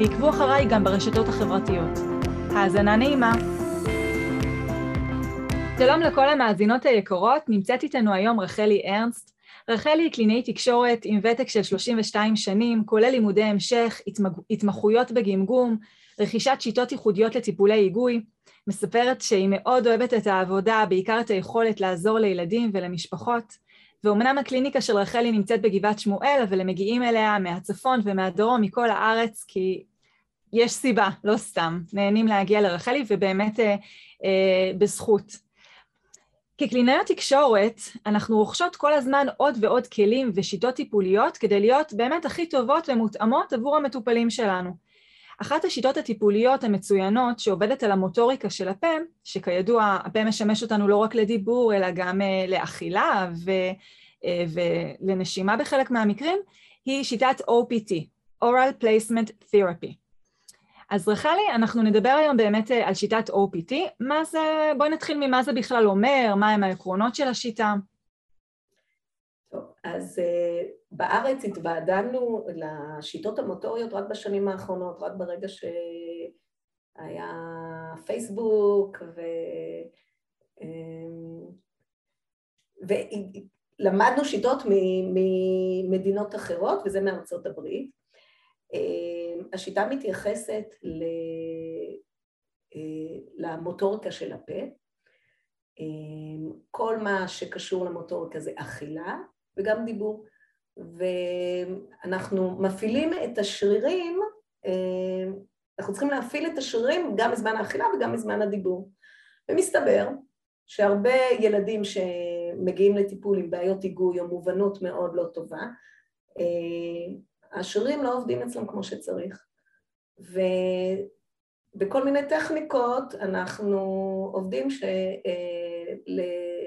ועקבו אחריי גם ברשתות החברתיות. האזנה נעימה. שלום לכל המאזינות היקרות, נמצאת איתנו היום רחלי ארנסט. רחלי היא קלינאית תקשורת עם ותק של 32 שנים, כולל לימודי המשך, התמחויות בגמגום, רכישת שיטות ייחודיות לטיפולי היגוי. מספרת שהיא מאוד אוהבת את העבודה, בעיקר את היכולת לעזור לילדים ולמשפחות. ואומנם הקליניקה של רחלי נמצאת בגבעת שמואל, אבל הם מגיעים אליה מהצפון ומהדרום, מכל הארץ, כי יש סיבה, לא סתם. נהנים להגיע לרחלי, ובאמת אה, אה, בזכות. כקלינאיות תקשורת, אנחנו רוכשות כל הזמן עוד ועוד כלים ושיטות טיפוליות כדי להיות באמת הכי טובות ומותאמות עבור המטופלים שלנו. אחת השיטות הטיפוליות המצוינות שעובדת על המוטוריקה של הפה, שכידוע הפה משמש אותנו לא רק לדיבור אלא גם אה, לאכילה ו, אה, ולנשימה בחלק מהמקרים, היא שיטת OPT, Oral Placement Therapy. אז רחלי, אנחנו נדבר היום באמת אה, על שיטת OPT. מה זה, בואי נתחיל ממה זה בכלל אומר, מהם העקרונות של השיטה. אז uh, בארץ התוועדנו לשיטות המוטוריות רק בשנים האחרונות, רק ברגע שהיה פייסבוק ו... Um, ולמדנו שיטות ממדינות אחרות, וזה מארצות הברית. Um, השיטה מתייחסת ל... uh, למוטוריקה של הפה. כל מה שקשור למוטוריקה זה אכילה, וגם דיבור. ואנחנו מפעילים את השרירים, אה, אנחנו צריכים להפעיל את השרירים גם בזמן האכילה וגם בזמן הדיבור. ומסתבר שהרבה ילדים שמגיעים לטיפול עם בעיות היגוי או מובנות מאוד לא טובה, אה, השרירים לא עובדים אצלם כמו שצריך. ובכל מיני טכניקות אנחנו עובדים ש... אה,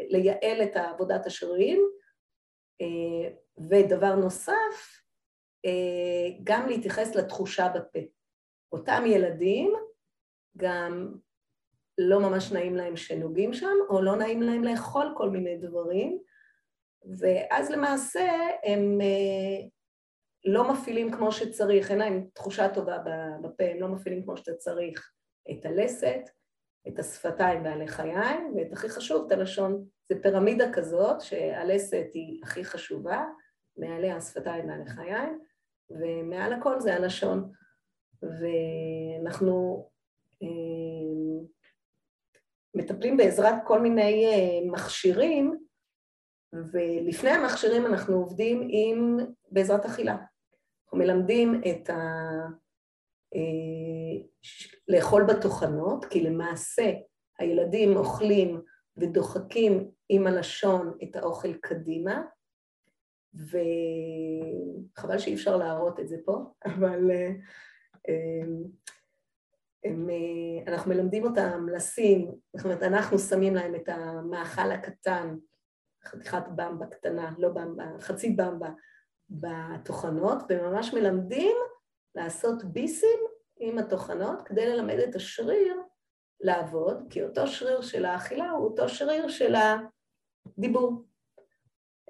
לייעל את עבודת השרירים ודבר נוסף, אה, גם להתייחס לתחושה בפה. אותם ילדים גם לא ממש נעים להם שנוגעים שם, או לא נעים להם לאכול כל מיני דברים, ואז למעשה הם אה, לא מפעילים כמו שצריך, אין להם תחושה טובה בפה, הם לא מפעילים כמו שאתה צריך את הלסת, את השפתיים והלחיים, ואת הכי חשוב, את הלשון. זה פירמידה כזאת שהלסת היא הכי חשובה, מעליה השפתיים והלחיים, ומעל הכל זה הלשון. ואנחנו אה, מטפלים בעזרת כל מיני אה, מכשירים, ולפני המכשירים אנחנו עובדים עם, בעזרת אכילה. אנחנו מלמדים את ה... אה, לאכול בטוחנות, כי למעשה הילדים אוכלים ודוחקים עם הלשון את האוכל קדימה, וחבל שאי אפשר להראות את זה פה, אבל אה, הם, הם, אה, אנחנו מלמדים אותם לשים, זאת אומרת, אנחנו שמים להם את המאכל הקטן, חתיכת במבה קטנה, לא במבה, חצי במבה, בטוחנות, וממש מלמדים לעשות ביסים עם הטוחנות כדי ללמד את השריר לעבוד, כי אותו שריר של האכילה הוא אותו שריר של הדיבור.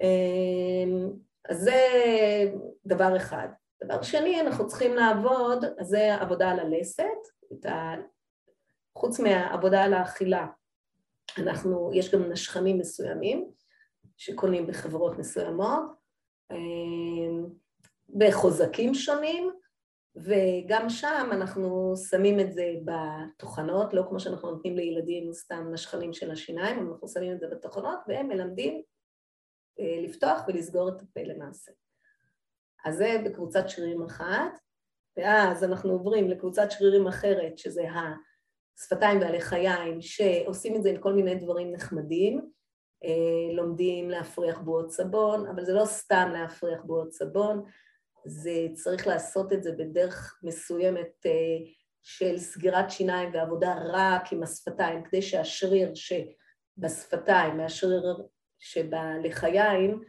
אמ, אז זה דבר אחד. דבר שני, אנחנו צריכים לעבוד, אז זה עבודה על הלסת, ה... חוץ מהעבודה על האכילה, אנחנו, יש גם נשכנים מסוימים שקונים בחברות מסוימות, אמ, בחוזקים שונים, וגם שם אנחנו שמים את זה בתוכנות, לא כמו שאנחנו נותנים לילדים סתם נשכנים של השיניים, אנחנו שמים את זה בתוכנות והם מלמדים אה, לפתוח ולסגור את הפה למעשה. אז זה בקבוצת שרירים אחת, ואז אנחנו עוברים לקבוצת שרירים אחרת, שזה השפתיים והלחיים, שעושים את זה עם כל מיני דברים נחמדים, אה, לומדים להפריח בועות סבון, אבל זה לא סתם להפריח בועות סבון, זה צריך לעשות את זה בדרך מסוימת של סגירת שיניים ועבודה רק עם השפתיים, כדי שהשריר שבשפתיים מהשריר שבלחיים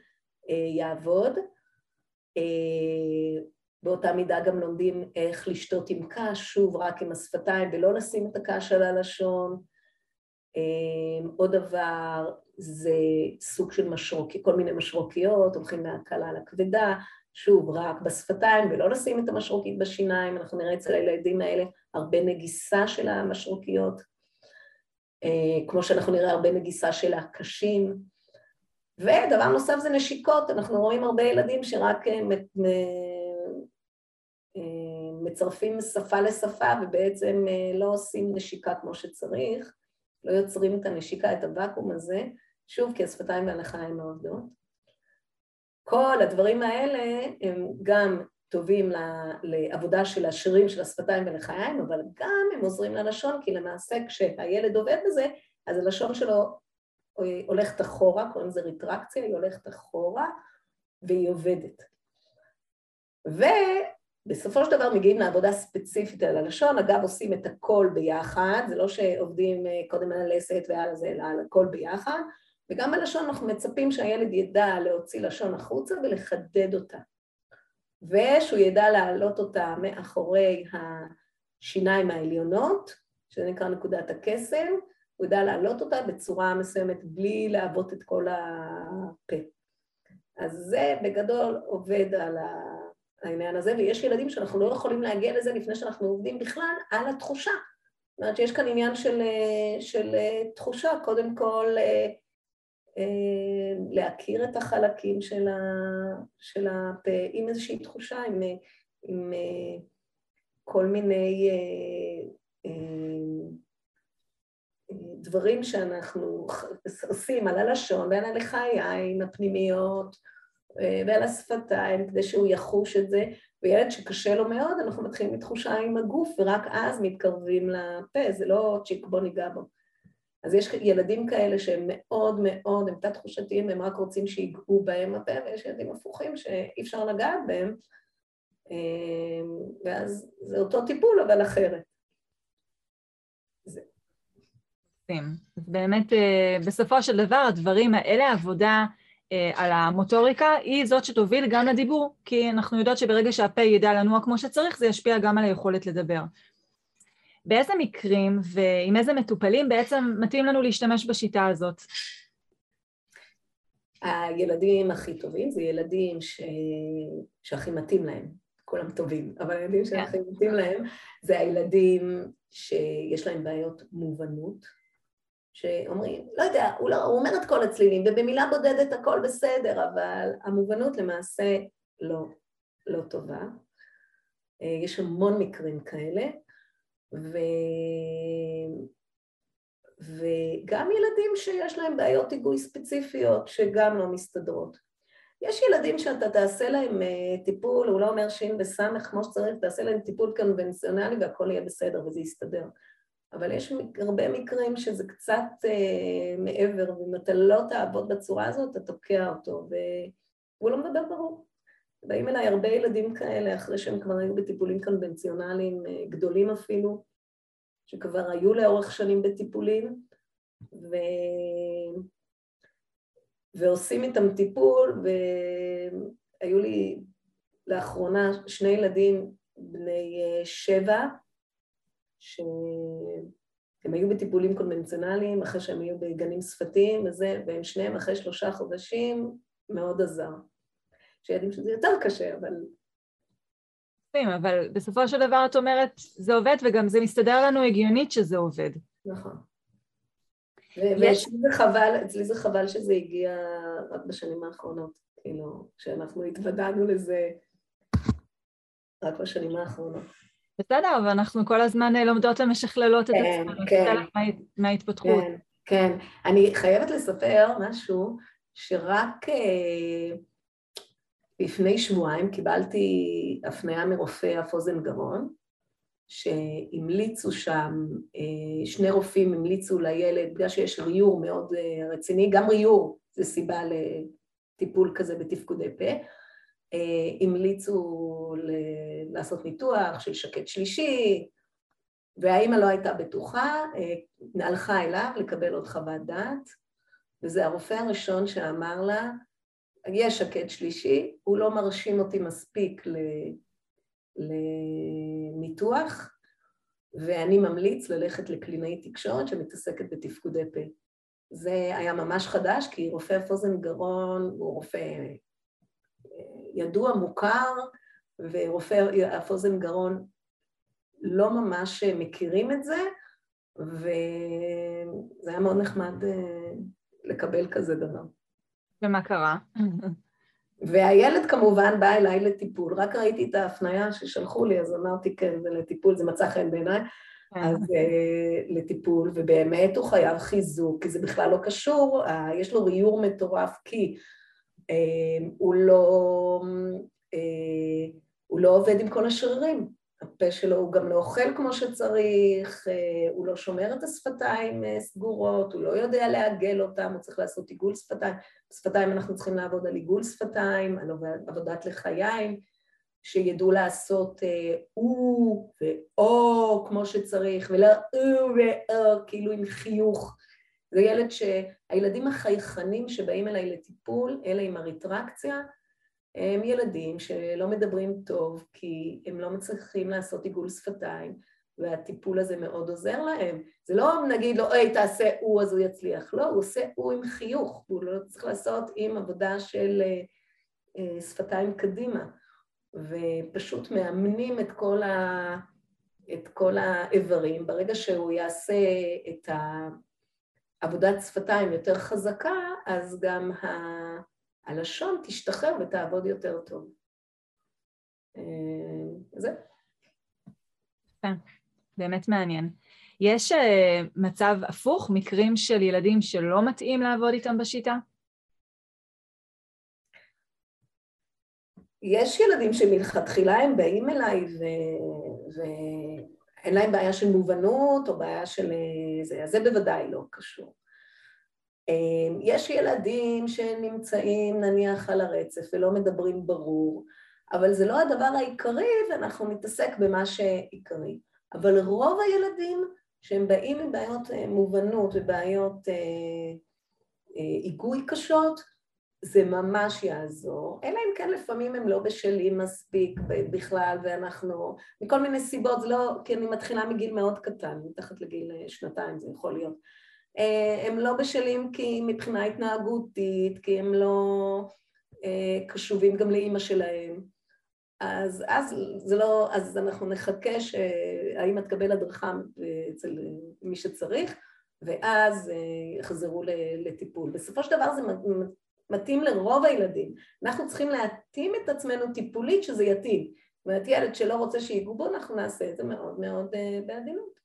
יעבוד. באותה מידה גם לומדים איך לשתות עם קש, שוב רק עם השפתיים ולא לשים את הקש על הלשון. עוד דבר זה סוג של משרוקי, כל מיני משרוקיות, הולכים מהקלה לכבדה, שוב רק בשפתיים ולא לשים את המשרוקית בשיניים, אנחנו נראה אצל הילדים האלה הרבה נגיסה של המשרוקיות, אה, כמו שאנחנו נראה הרבה נגיסה של הקשים. ודבר נוסף זה נשיקות, אנחנו רואים הרבה ילדים שרק אה, אה, מצרפים שפה לשפה ובעצם לא עושים נשיקה כמו שצריך, לא יוצרים את הנשיקה, את הוואקום הזה, שוב כי השפתיים והלחיים לא עובדות. כל הדברים האלה הם גם טובים לעבודה של השירים של השפתיים ולחיים, אבל גם הם עוזרים ללשון, כי למעשה כשהילד עובד בזה, אז הלשון שלו הולכת אחורה, קוראים לזה ריטרקציה, היא הולכת אחורה והיא עובדת. ו... בסופו של דבר מגיעים לעבודה ספציפית על הלשון, אגב עושים את הכל ביחד, זה לא שעובדים אה, קודם על הלסת ועל זה, אלא על הכל ביחד, וגם בלשון אנחנו מצפים שהילד ידע להוציא לשון החוצה ולחדד אותה, ושהוא ידע להעלות אותה מאחורי השיניים העליונות, שזה נקרא נקודת הקסם, הוא ידע להעלות אותה בצורה מסוימת בלי להוות את כל הפה. אז זה בגדול עובד על. העניין הזה, ויש ילדים שאנחנו לא יכולים להגיע לזה לפני שאנחנו עובדים בכלל על התחושה. זאת אומרת שיש כאן עניין של, אה, של אה, תחושה, קודם כל אה, להכיר את החלקים של, ה, של הפה עם איזושהי תחושה, עם, עם כל מיני דברים שאנחנו עושים על הלשון ועל הלחיים הפנימיות, אה, ועל השפתיים, כדי שהוא יחוש את זה, וילד שקשה לו מאוד, אנחנו מתחילים מתחושה עם הגוף, ורק אז מתקרבים לפה, זה לא צ'יק בוא ניגע בו. אז יש ילדים כאלה שהם מאוד מאוד, הם תת-תחושתיים, הם רק רוצים שיגעו בהם הפה, ויש ילדים הפוכים שאי אפשר לגעת בהם, אה, ואז זה אותו טיפול, אבל אחרת. אז באמת, אה, בסופו של דבר, הדברים האלה, עבודה אה, על המוטוריקה, היא זאת שתוביל גם לדיבור, כי אנחנו יודעות שברגע שהפה ידע לנוע כמו שצריך, זה ישפיע גם על היכולת לדבר. באיזה מקרים ועם איזה מטופלים בעצם מתאים לנו להשתמש בשיטה הזאת? הילדים הכי טובים זה ילדים ש... שהכי מתאים להם, כולם טובים, אבל הילדים שהכי כן. מתאים להם זה הילדים שיש להם בעיות מובנות, שאומרים, לא יודע, הוא, לא, הוא אומר את כל הצלילים, ובמילה בודדת הכל בסדר, אבל המובנות למעשה לא, לא טובה. אה, יש המון מקרים כאלה, ו... וגם ילדים שיש להם בעיות היגוי ספציפיות שגם לא מסתדרות. יש ילדים שאתה תעשה להם אה, טיפול, הוא לא אומר שין וסמך כמו שצריך, תעשה להם טיפול קונבנציונלי והכל יהיה בסדר וזה יסתדר. אבל יש הרבה מקרים שזה קצת אה, מעבר, ואם אתה לא תעבוד בצורה הזאת, אתה תוקע אותו, והוא לא מדבר ברור. באים אליי הרבה ילדים כאלה, אחרי שהם כבר היו בטיפולים קונבנציונליים אה, גדולים אפילו, שכבר היו לאורך שנים בטיפולים, ו... ועושים איתם טיפול, והיו לי לאחרונה שני ילדים בני אה, שבע, שהם היו בטיפולים קונבנציונליים אחרי שהם היו בגנים שפתיים וזה, והם שניהם אחרי שלושה חודשים מאוד עזר. שילדים שזה יותר קשה, אבל... אבל בסופו של דבר את אומרת, זה עובד וגם זה מסתדר לנו הגיונית שזה עובד. נכון. ואצלי זה חבל, אצלי זה חבל שזה הגיע רק בשנים האחרונות, כאילו, שאנחנו התוודענו לזה רק בשנים האחרונות. בסדר, אבל אנחנו כל הזמן אה, לומדות ומשכללות את כן, עצמנו, כן, מההתפתחות. כן, כן. אני חייבת לספר משהו שרק אה, לפני שבועיים קיבלתי הפניה מרופא אף אוזן גרון, שהמליצו שם, אה, שני רופאים המליצו לילד, בגלל שיש ריור מאוד רציני, גם ריור זה סיבה לטיפול כזה בתפקודי פה, המליצו לעשות ניתוח של שקט שלישי, והאימא לא הייתה בטוחה, הלכה אליו לקבל עוד חוות דעת, וזה הרופא הראשון שאמר לה, יש שקט שלישי, הוא לא מרשים אותי מספיק לניתוח, ואני ממליץ ללכת לקלינאי תקשורת שמתעסקת בתפקודי פה. זה היה ממש חדש, כי רופא פוזן גרון הוא רופא אה, ידוע, מוכר, ורופא הפוזן גרון לא ממש מכירים את זה, וזה היה מאוד נחמד אה, לקבל כזה דבר. ומה קרה? והילד כמובן בא אליי לטיפול, רק ראיתי את ההפניה ששלחו לי, אז אמרתי כן, זה לטיפול, זה מצא חן בעיניי, כן. אז uh, לטיפול, ובאמת הוא חייב חיזוק, כי זה בכלל לא קשור, uh, יש לו ריור מטורף, כי uh, הוא לא... הוא לא עובד עם כל השרירים, הפה שלו הוא גם לא אוכל כמו שצריך, אה, הוא לא שומר את השפתיים אה, סגורות, הוא לא יודע לעגל אותם, הוא צריך לעשות עיגול שפתיים. בשפתיים אנחנו צריכים לעבוד על עיגול שפתיים, על עבודת לחיים, שידעו לעשות או אה, ואו כמו שצריך, ולא או ואו, כאילו עם חיוך. זה ילד שהילדים החייכנים שבאים אליי לטיפול, אלה עם הריטרקציה, הם ילדים שלא מדברים טוב כי הם לא מצליחים לעשות עיגול שפתיים והטיפול הזה מאוד עוזר להם. זה לא נגיד לו, היי, תעשה הוא אז הוא יצליח. לא, הוא עושה הוא עם חיוך, הוא לא צריך לעשות עם עבודה של אה, אה, שפתיים קדימה. ופשוט מאמנים את כל, ה, את כל האיברים. ברגע שהוא יעשה את עבודת שפתיים יותר חזקה, אז גם ה... הלשון תשתחרר ותעבוד יותר טוב. אה, זה. באמת מעניין. יש אה, מצב הפוך, מקרים של ילדים שלא מתאים לעבוד איתם בשיטה? יש ילדים שמלכתחילה הם באים אליי ו... ואין להם בעיה של מובנות או בעיה של אה, זה, אז זה בוודאי לא קשור. אמ, יש ילדים שנמצאים נניח על הרצף ולא מדברים ברור, אבל זה לא הדבר העיקרי ואנחנו נתעסק במה שעיקרי. אבל רוב הילדים שהם באים עם בעיות אה, מובנות ובעיות אה, אה, היגוי קשות, זה ממש יעזור, אלא אם כן לפעמים הם לא בשלים מספיק בכלל ואנחנו, מכל מיני סיבות, זה לא, כי אני מתחילה מגיל מאוד קטן, מתחת לגיל שנתיים זה יכול להיות. אה, הם לא בשלים כי מבחינה התנהגותית, כי הם לא אה, קשובים גם לאימא שלהם. אז, אז זה לא, אז אנחנו נחכה שהאימא תקבל הדרכה אצל מי שצריך, ואז אה, יחזרו לטיפול. בסופו של דבר זה מתאים לרוב הילדים. אנחנו צריכים להתאים את עצמנו טיפולית שזה יתאים. זאת אומרת, ילד שלא רוצה שיגעו בו, אנחנו נעשה את זה מאוד מאוד בעדינות.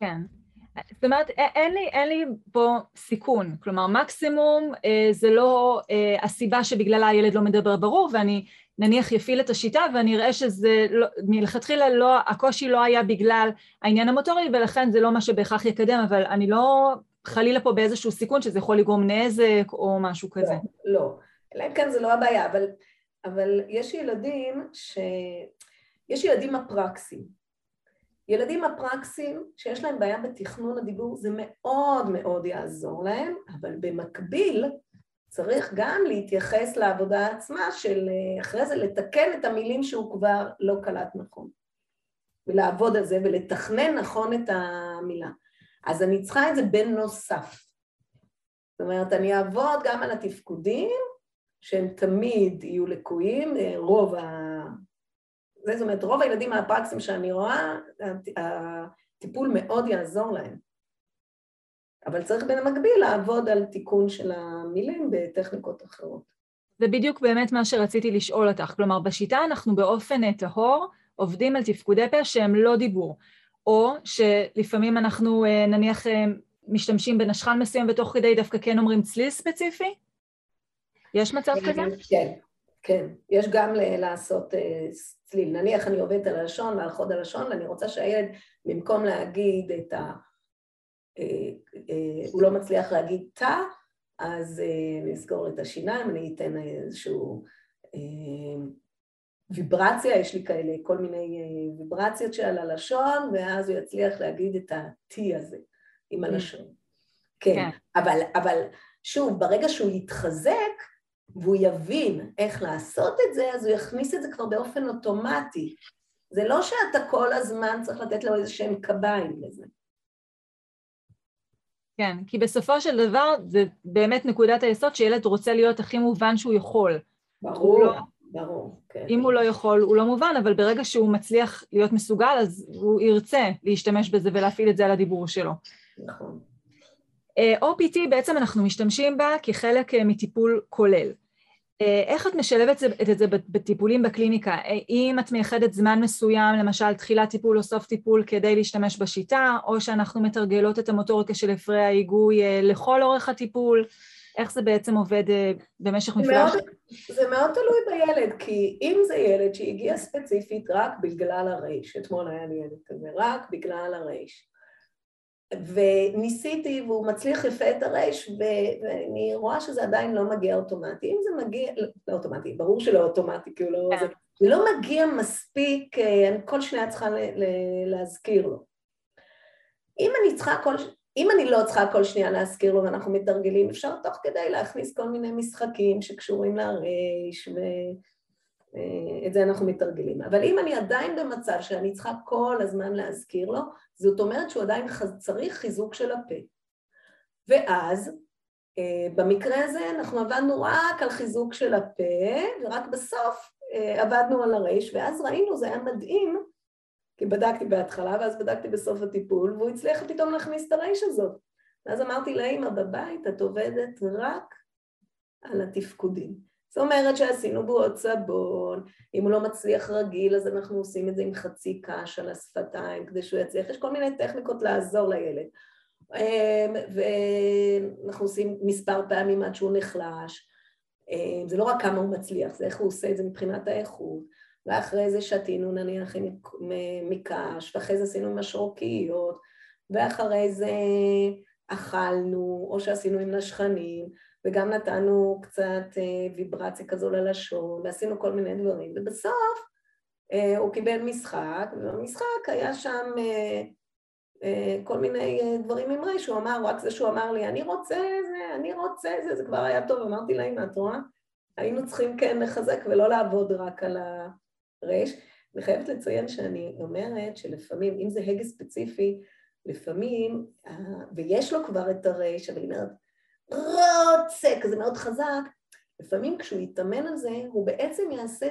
כן, זאת אומרת, אין לי, אין לי פה סיכון, כלומר מקסימום אה, זה לא אה, הסיבה שבגללה הילד לא מדבר ברור ואני נניח יפעיל את השיטה ואני אראה שזה לא, מלכתחילה לא, הקושי לא היה בגלל העניין המוטורי ולכן זה לא מה שבהכרח יקדם, אבל אני לא חלילה פה באיזשהו סיכון שזה יכול לגרום נזק או משהו כזה. לא, לא, אלא אם כן זה לא הבעיה, אבל, אבל יש ילדים ש... יש ילדים אפרקסים ילדים אפרקסים שיש להם בעיה בתכנון הדיבור זה מאוד מאוד יעזור להם, אבל במקביל צריך גם להתייחס לעבודה עצמה של אחרי זה לתקן את המילים שהוא כבר לא קלט נכון ולעבוד על זה ולתכנן נכון את המילה. אז אני צריכה את זה בנוסף. זאת אומרת, אני אעבוד גם על התפקודים שהם תמיד יהיו לקויים, רוב ה... זה, זאת אומרת, רוב הילדים האפרקסים שאני רואה, הטיפול מאוד יעזור להם. אבל צריך במקביל לעבוד על תיקון של המילים בטכניקות אחרות. זה בדיוק באמת מה שרציתי לשאול אותך. כלומר, בשיטה אנחנו באופן טהור עובדים על תפקודי פה שהם לא דיבור, או שלפעמים אנחנו אה, נניח אה, משתמשים בנשכן מסוים ותוך כדי דווקא כן אומרים צליל ספציפי? יש מצב כזה? כן, כן. יש גם לעשות אה, צליל. נניח אני עובדת על הלשון ועל חוד הלשון ואני רוצה שהילד במקום להגיד את ה... אה, אה, הוא לא מצליח להגיד תא, אז נסגור את השיניים, אני אתן איזשהו ויברציה, יש לי כאלה כל מיני ויברציות שעל הלשון, ואז הוא יצליח להגיד את ה-T הזה עם הלשון. כן, כן. אבל, אבל שוב, ברגע שהוא יתחזק והוא יבין איך לעשות את זה, אז הוא יכניס את זה כבר באופן אוטומטי. זה לא שאתה כל הזמן צריך לתת לו איזה שהם קביים לזה. כן, כי בסופו של דבר זה באמת נקודת היסוד שילד רוצה להיות הכי מובן שהוא יכול. ברור, לא, ברור, כן. אם הוא לא יכול, הוא לא מובן, אבל ברגע שהוא מצליח להיות מסוגל, אז הוא ירצה להשתמש בזה ולהפעיל את זה על הדיבור שלו. נכון. אה, OPT בעצם אנחנו משתמשים בה כחלק אה, מטיפול כולל. אה, איך את משלבת את זה בטיפולים בקליניקה? אם את מייחדת זמן מסוים, למשל תחילת טיפול או סוף טיפול כדי להשתמש בשיטה, או שאנחנו מתרגלות את המוטוריקה של הפרעי ההיגוי לכל אורך הטיפול, איך זה בעצם עובד במשך מפלגה? זה מאוד תלוי בילד, כי אם זה ילד שהגיע ספציפית רק בגלל הרייש, אתמול היה לי ילד כזה, רק בגלל הרייש, וניסיתי והוא מצליח יפה את הרייש ואני רואה שזה עדיין לא מגיע אוטומטי. אם זה מגיע, לא אוטומטי, ברור שלא אוטומטי, כי הוא לא... זה, זה לא מגיע מספיק, אה, אני כל שניה צריכה להזכיר לו. אם אני צריכה כל... אם אני לא צריכה כל שנייה להזכיר לו ואנחנו מתרגלים, אפשר תוך כדי להכניס כל מיני משחקים שקשורים לרייש ו... אה, את זה אנחנו מתרגלים. אבל אם אני עדיין במצב שאני צריכה כל הזמן להזכיר לו, זאת אומרת שהוא עדיין צריך חיזוק של הפה. ואז אה, במקרה הזה אנחנו עבדנו רק על חיזוק של הפה, ורק בסוף אה, עבדנו על הרייש, ואז ראינו, זה היה מדהים, כי בדקתי בהתחלה ואז בדקתי בסוף הטיפול, והוא הצליח פתאום להכניס את הרייש הזאת. ואז אמרתי לאמא, בבית את עובדת רק על התפקודים. זאת אומרת שעשינו בועות סבון, אם הוא לא מצליח רגיל אז אנחנו עושים את זה עם חצי קש על השפתיים כדי שהוא יצליח, יש כל מיני טכניקות לעזור לילד. אמ, ואנחנו עושים מספר פעמים עד שהוא נחלש, אמ, זה לא רק כמה הוא מצליח, זה איך הוא עושה את זה מבחינת האיכות. ואחרי זה שתינו נניח מקש ואחרי זה עשינו משרוקיות ואחרי זה אכלנו או שעשינו עם נשכנים וגם נתנו קצת אה, ויברציה כזו ללשון, ועשינו כל מיני דברים, ובסוף אה, הוא קיבל משחק, ובמשחק היה שם אה, כל מיני דברים עם רייש, הוא אמר, רק זה שהוא אמר לי, אני רוצה זה, אני רוצה זה, זה כבר היה טוב, אמרתי לה, אמא, את רואה? היינו צריכים כן לחזק ולא לעבוד רק על הרייש. אני חייבת לציין שאני אומרת שלפעמים, אם זה הגה ספציפי, לפעמים, ויש לו כבר את הרייש, אבל היא אומרת, רוצה, כזה מאוד חזק, לפעמים כשהוא יתאמן על זה, הוא בעצם יעשה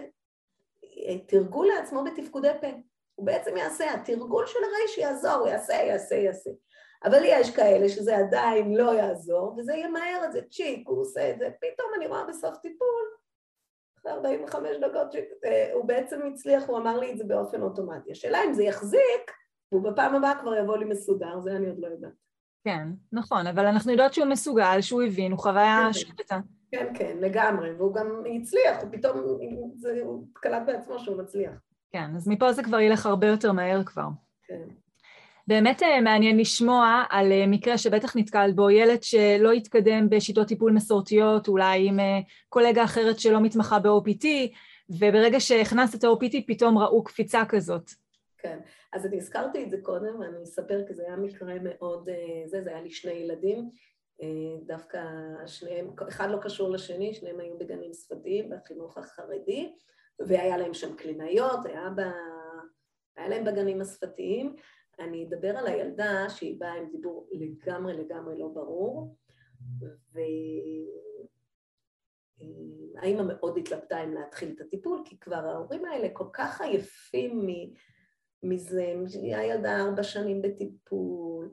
אה, תרגול לעצמו בתפקודי פה. הוא בעצם יעשה, התרגול של הרייש יעזור, הוא יעשה, יעשה, יעשה. אבל יש כאלה שזה עדיין לא יעזור, וזה ימהר את זה, צ'יק, הוא עושה את זה, פתאום אני רואה בסוף טיפול, אחרי 45 דקות, אה, הוא בעצם הצליח, הוא אמר לי את זה באופן אוטומטי. השאלה אם זה יחזיק, והוא בפעם הבאה כבר יבוא לי מסודר, זה אני עוד לא יודעת. כן, נכון, אבל אנחנו יודעות שהוא מסוגל, שהוא הבין, הוא חוויה כן, שקטה. כן, כן, לגמרי, והוא גם הצליח, הוא פתאום, זה, הוא קלט בעצמו שהוא מצליח. כן, אז מפה זה כבר ילך הרבה יותר מהר כבר. כן. באמת אה, מעניין לשמוע על אה, מקרה שבטח נתקל בו, ילד שלא התקדם בשיטות טיפול מסורתיות, אולי עם אה, קולגה אחרת שלא מתמחה ב-OPT, וברגע שהכנסת את ה-OPT פתאום ראו קפיצה כזאת. כן, אז אני הזכרתי את זה קודם, ואני אספר כי זה היה מקרה מאוד, אה, זה, זה היה לי שני ילדים, אה, דווקא שניהם, אחד לא קשור לשני, שניהם היו בגנים שפתיים בחינוך החרדי, והיה להם שם קלינאיות, היה, ב... היה להם בגנים השפתיים. אני אדבר על הילדה שהיא באה עם דיבור לגמרי לגמרי לא ברור, והאימא מאוד התלבטה אם להתחיל את הטיפול, כי כבר ההורים האלה כל כך עייפים מזה, הילדה ארבע שנים בטיפול,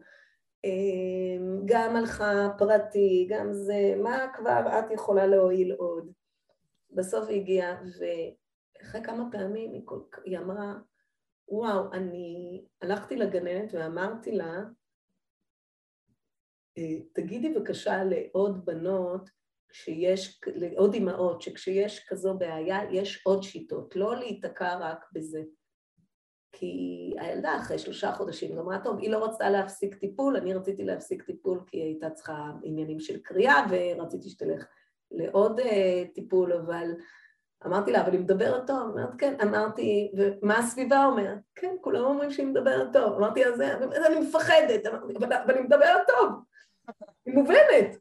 אמ, גם הלכה פרטי, גם זה, מה כבר את יכולה להועיל עוד? בסוף היא הגיעה, ואחרי כמה פעמים היא, כל... היא אמרה, וואו, אני הלכתי לגננת ואמרתי לה, אה, תגידי בבקשה לעוד בנות, כשיש, לעוד אימהות, שכשיש כזו בעיה, יש עוד שיטות, לא להיתקע רק בזה. כי הילדה אחרי שלושה חודשים אמרה, טוב, היא לא רצתה להפסיק טיפול, אני רציתי להפסיק טיפול כי היא הייתה צריכה עניינים של קריאה ורציתי שתלך לעוד uh, טיפול, אבל אמרתי לה, אבל היא מדברת טוב. אמרת, כן. אמרתי, ומה הסביבה אומרת? כן, כולם אומרים שהיא מדברת טוב. אמרתי, אז אני מפחדת, אבל, אבל היא מדברת טוב. היא מובנת.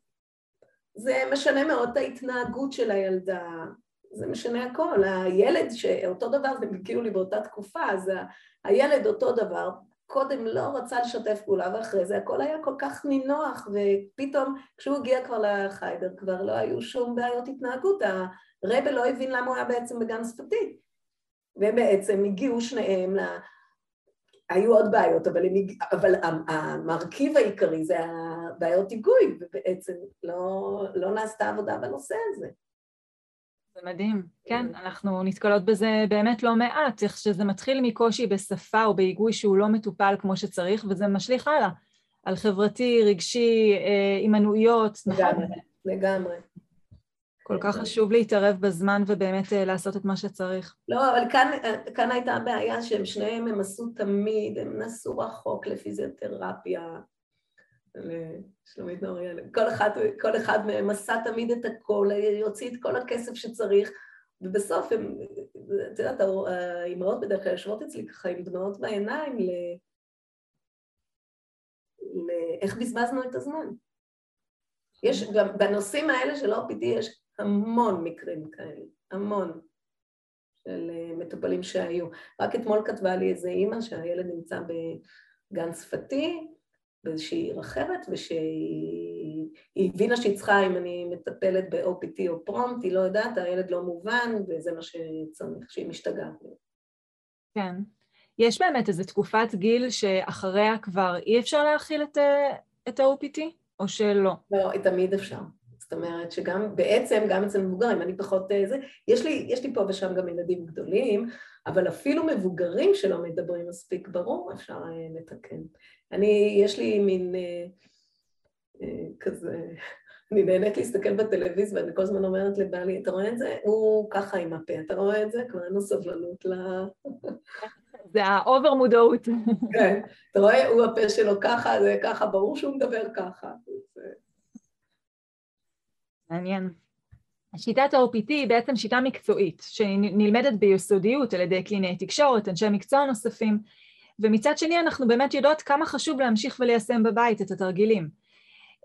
זה משנה מאוד את ההתנהגות של הילדה, זה משנה הכל. הילד, שאותו דבר, זה כאילו לי באותה תקופה, אז הילד אותו דבר, קודם לא רצה לשתף פעולה, ואחרי זה הכל היה כל כך נינוח, ופתאום כשהוא הגיע כבר לחיידר כבר לא היו שום בעיות התנהגות, הרבה לא הבין למה הוא היה בעצם בגן שפתי. והם בעצם הגיעו שניהם ל... היו עוד בעיות, אבל, הם... אבל המרכיב העיקרי זה הבעיות היגוי, ובעצם לא, לא נעשתה עבודה בנושא הזה. זה מדהים, כן, אנחנו נתקלות בזה באמת לא מעט, איך שזה מתחיל מקושי בשפה או בהיגוי שהוא לא מטופל כמו שצריך, וזה משליך הלאה, על חברתי, רגשי, הימנעויות, נכון? לגמרי. כל כך חשוב להתערב בזמן ובאמת לעשות את מה שצריך. לא, אבל כאן, כאן הייתה הבעיה שהם שניהם הם עשו תמיד, הם נסעו רחוק לפיזיותרפיה, לשלומית נוריאל, כל אחד, כל אחד מהם עשה תמיד את הכל, יוציא את כל הכסף שצריך, ובסוף הם, את יודעת, האימהות בדרך כלל יושבות אצלי ככה עם דמעות בעיניים ל... לאיך בזבזנו את הזמן. יש, בנושאים האלה של OPD יש המון מקרים כאלה, המון, של מטופלים שהיו. רק אתמול כתבה לי איזה אימא שהילד נמצא בגן שפתי, באיזושהי עיר אחרת, ושהיא הבינה שהיא צריכה, אם אני מטפלת ב-OPT או פרומט, היא לא יודעת, הילד לא מובן, וזה מה שצריך, שהיא משתגעת. כן. יש באמת איזו תקופת גיל שאחריה כבר אי אפשר להכיל את, את ה-OPT, או שלא? לא, תמיד אפשר. אומרת שגם, בעצם, גם אצל מבוגרים, אני פחות אה, זה, יש לי, יש לי פה ושם גם ילדים גדולים, אבל אפילו מבוגרים שלא מדברים מספיק ברור, אפשר אה, לתקן. אני, יש לי מין אה, אה, כזה, אני נהנית להסתכל בטלוויזיה ואני כל הזמן אומרת לבעלי, אתה רואה את זה? הוא ככה עם הפה, אתה רואה את זה? כבר אין לו סבלנות ל... זה האובר מודעות. כן, אתה רואה, הוא הפה שלו ככה, זה ככה, ברור שהוא מדבר ככה. מעניין. שיטת ה-OPT היא בעצם שיטה מקצועית, שנלמדת ביסודיות על ידי קלינאי תקשורת, אנשי מקצוע נוספים, ומצד שני אנחנו באמת יודעות כמה חשוב להמשיך וליישם בבית את התרגילים.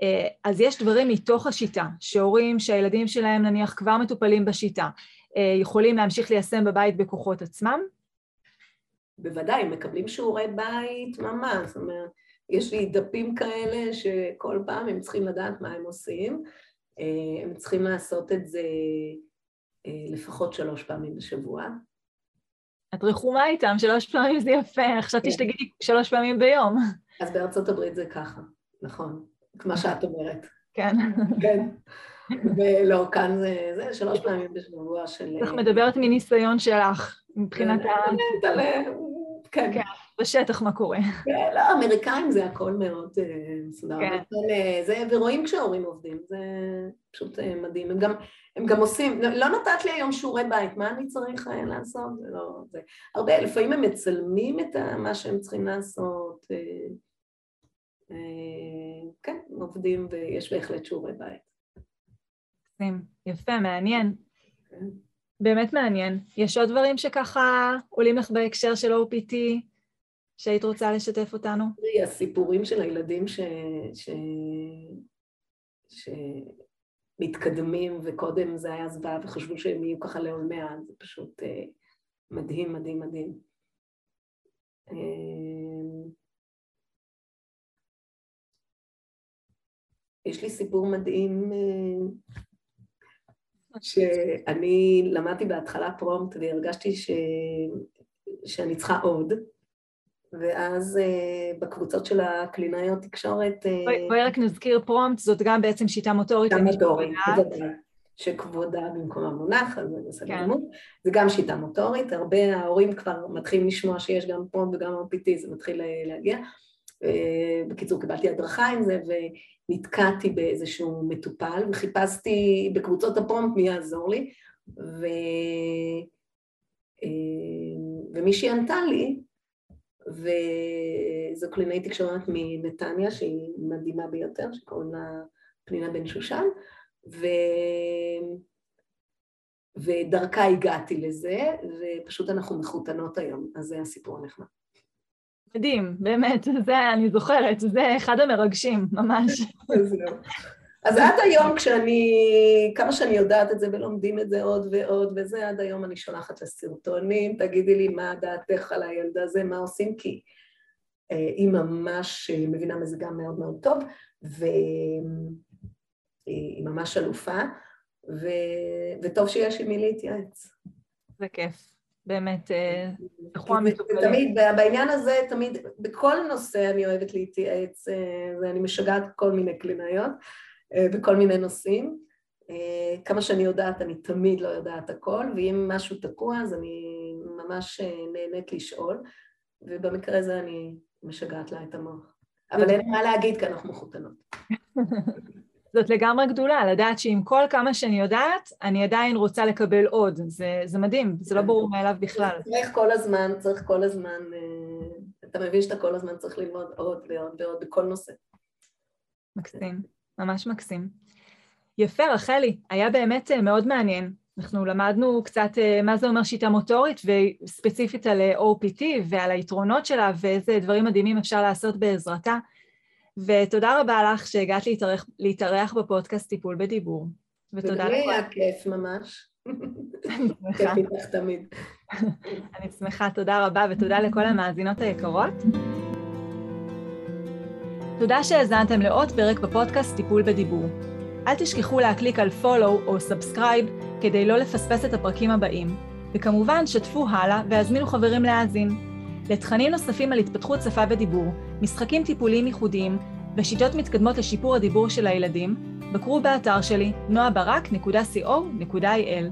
אה, אז יש דברים מתוך השיטה, שהורים שהילדים שלהם נניח כבר מטופלים בשיטה, אה, יכולים להמשיך ליישם בבית בכוחות עצמם? בוודאי, מקבלים שיעורי בית ממש, זאת אומרת, יש לי דפים כאלה שכל פעם הם צריכים לדעת מה הם עושים, הם צריכים לעשות את זה לפחות שלוש פעמים בשבוע, את רחומה איתם, שלוש פעמים זה יפה, חשבתי כן. שתגידי שלוש פעמים ביום. אז בארצות הברית זה ככה, נכון, כמו שאת אומרת. כן. כן. ולא, כאן זה, זה שלוש פעמים בשבוע של... איך מדברת מניסיון שלך, מבחינת ה... כן. בשטח מה קורה. כן, לא, אמריקאים זה הכל מאוד אה, מסודר. כן. זה, ורואים כשההורים עובדים, זה פשוט אה, מדהים. הם גם, הם גם עושים, לא נתת לי היום שיעורי בית, מה אני צריך אה, לעשות? זה לא... זה. הרבה, לפעמים הם מצלמים את מה שהם צריכים לעשות. כן, עובדים ויש בהחלט שיעורי בית. יפה, מעניין. כן. באמת מעניין. יש עוד דברים שככה עולים לך בהקשר של OPT שהיית רוצה לשתף אותנו? תראי, הסיפורים של הילדים ש... ש... שמתקדמים, וקודם זה היה זוועה וחשבו שהם יהיו ככה לעולמי עד, זה פשוט אה, מדהים, מדהים, מדהים. אה, יש לי סיפור מדהים אה, שאני למדתי בהתחלה PROMPT והרגשתי ש... שאני צריכה עוד, ואז אה, בקבוצות של הקלינאיות תקשורת... אה, בואי, רק נזכיר PROMPT, זאת גם בעצם שיטה מוטורית. שיטה מוטורית, שכבודה במקום המונח, אז זה בסדר כן. גמור. זה גם שיטה מוטורית, הרבה ההורים כבר מתחילים לשמוע שיש גם PROMPT וגם OPT, זה מתחיל להגיע. Uh, בקיצור, קיבלתי הדרכה עם זה, ונתקעתי באיזשהו מטופל, וחיפשתי בקבוצות הפרומפט מי יעזור לי, ו... ומישהי ענתה לי, וזו קלינאית תקשורת מנתניה, שהיא מדהימה ביותר, שקוראים לה פנינה בן שושן, ו... ודרכה הגעתי לזה, ופשוט אנחנו מחותנות היום, אז זה הסיפור הנחמד. מדהים, באמת, זה אני זוכרת, זה אחד המרגשים, ממש. אז עד היום כשאני, כמה שאני יודעת את זה ולומדים את זה עוד ועוד וזה, עד היום אני שולחת לסרטונים, תגידי לי מה דעתך על הילדה הזה, מה עושים, כי אה, היא ממש מבינה מזגה מאוד מאוד טוב, והיא ממש אלופה, ו... וטוב שיש עם מי להתייעץ. זה כיף. באמת, תלכו אה, המטופלים. תמיד, בעניין הזה, תמיד, בכל נושא אני אוהבת להתייעץ, אה, ואני משגעת כל מיני קלינאיות, אה, בכל מיני נושאים. כמה שאני יודעת, אני תמיד לא יודעת הכל, ואם משהו תקוע, אז אני ממש נהנית לשאול, ובמקרה הזה אני משגעת לה את המוח. אבל אין מה להגיד, כי אנחנו מחותנות. זאת לגמרי גדולה, לדעת שעם כל כמה שאני יודעת, אני עדיין רוצה לקבל עוד. זה, זה מדהים, זה לא ברור מאליו בכלל. צריך כל הזמן, צריך כל הזמן, אה, אתה מבין שאתה כל הזמן צריך ללמוד עוד ועוד ועוד בכל נושא. מקסים, ממש מקסים. יפה, רחלי, היה באמת אה, מאוד מעניין. אנחנו למדנו קצת אה, מה זה אומר שיטה מוטורית, וספציפית על OPT ועל היתרונות שלה ואיזה דברים מדהימים אפשר לעשות בעזרתה. ותודה רבה לך שהגעת להתארח, להתארח בפודקאסט טיפול בדיבור. ותודה. וגם היה כיף ממש. אני שמחה. אני שמחה, תודה רבה, ותודה לכל המאזינות היקרות. תודה שהאזנתם לעוד פרק בפודקאסט טיפול בדיבור. אל תשכחו להקליק על follow או subscribe כדי לא לפספס את הפרקים הבאים, וכמובן שתפו הלאה והזמינו חברים להאזין. לתכנים נוספים על התפתחות שפה ודיבור, משחקים טיפוליים ייחודיים ושיטות מתקדמות לשיפור הדיבור של הילדים, בקרו באתר שלי noabarak.co.il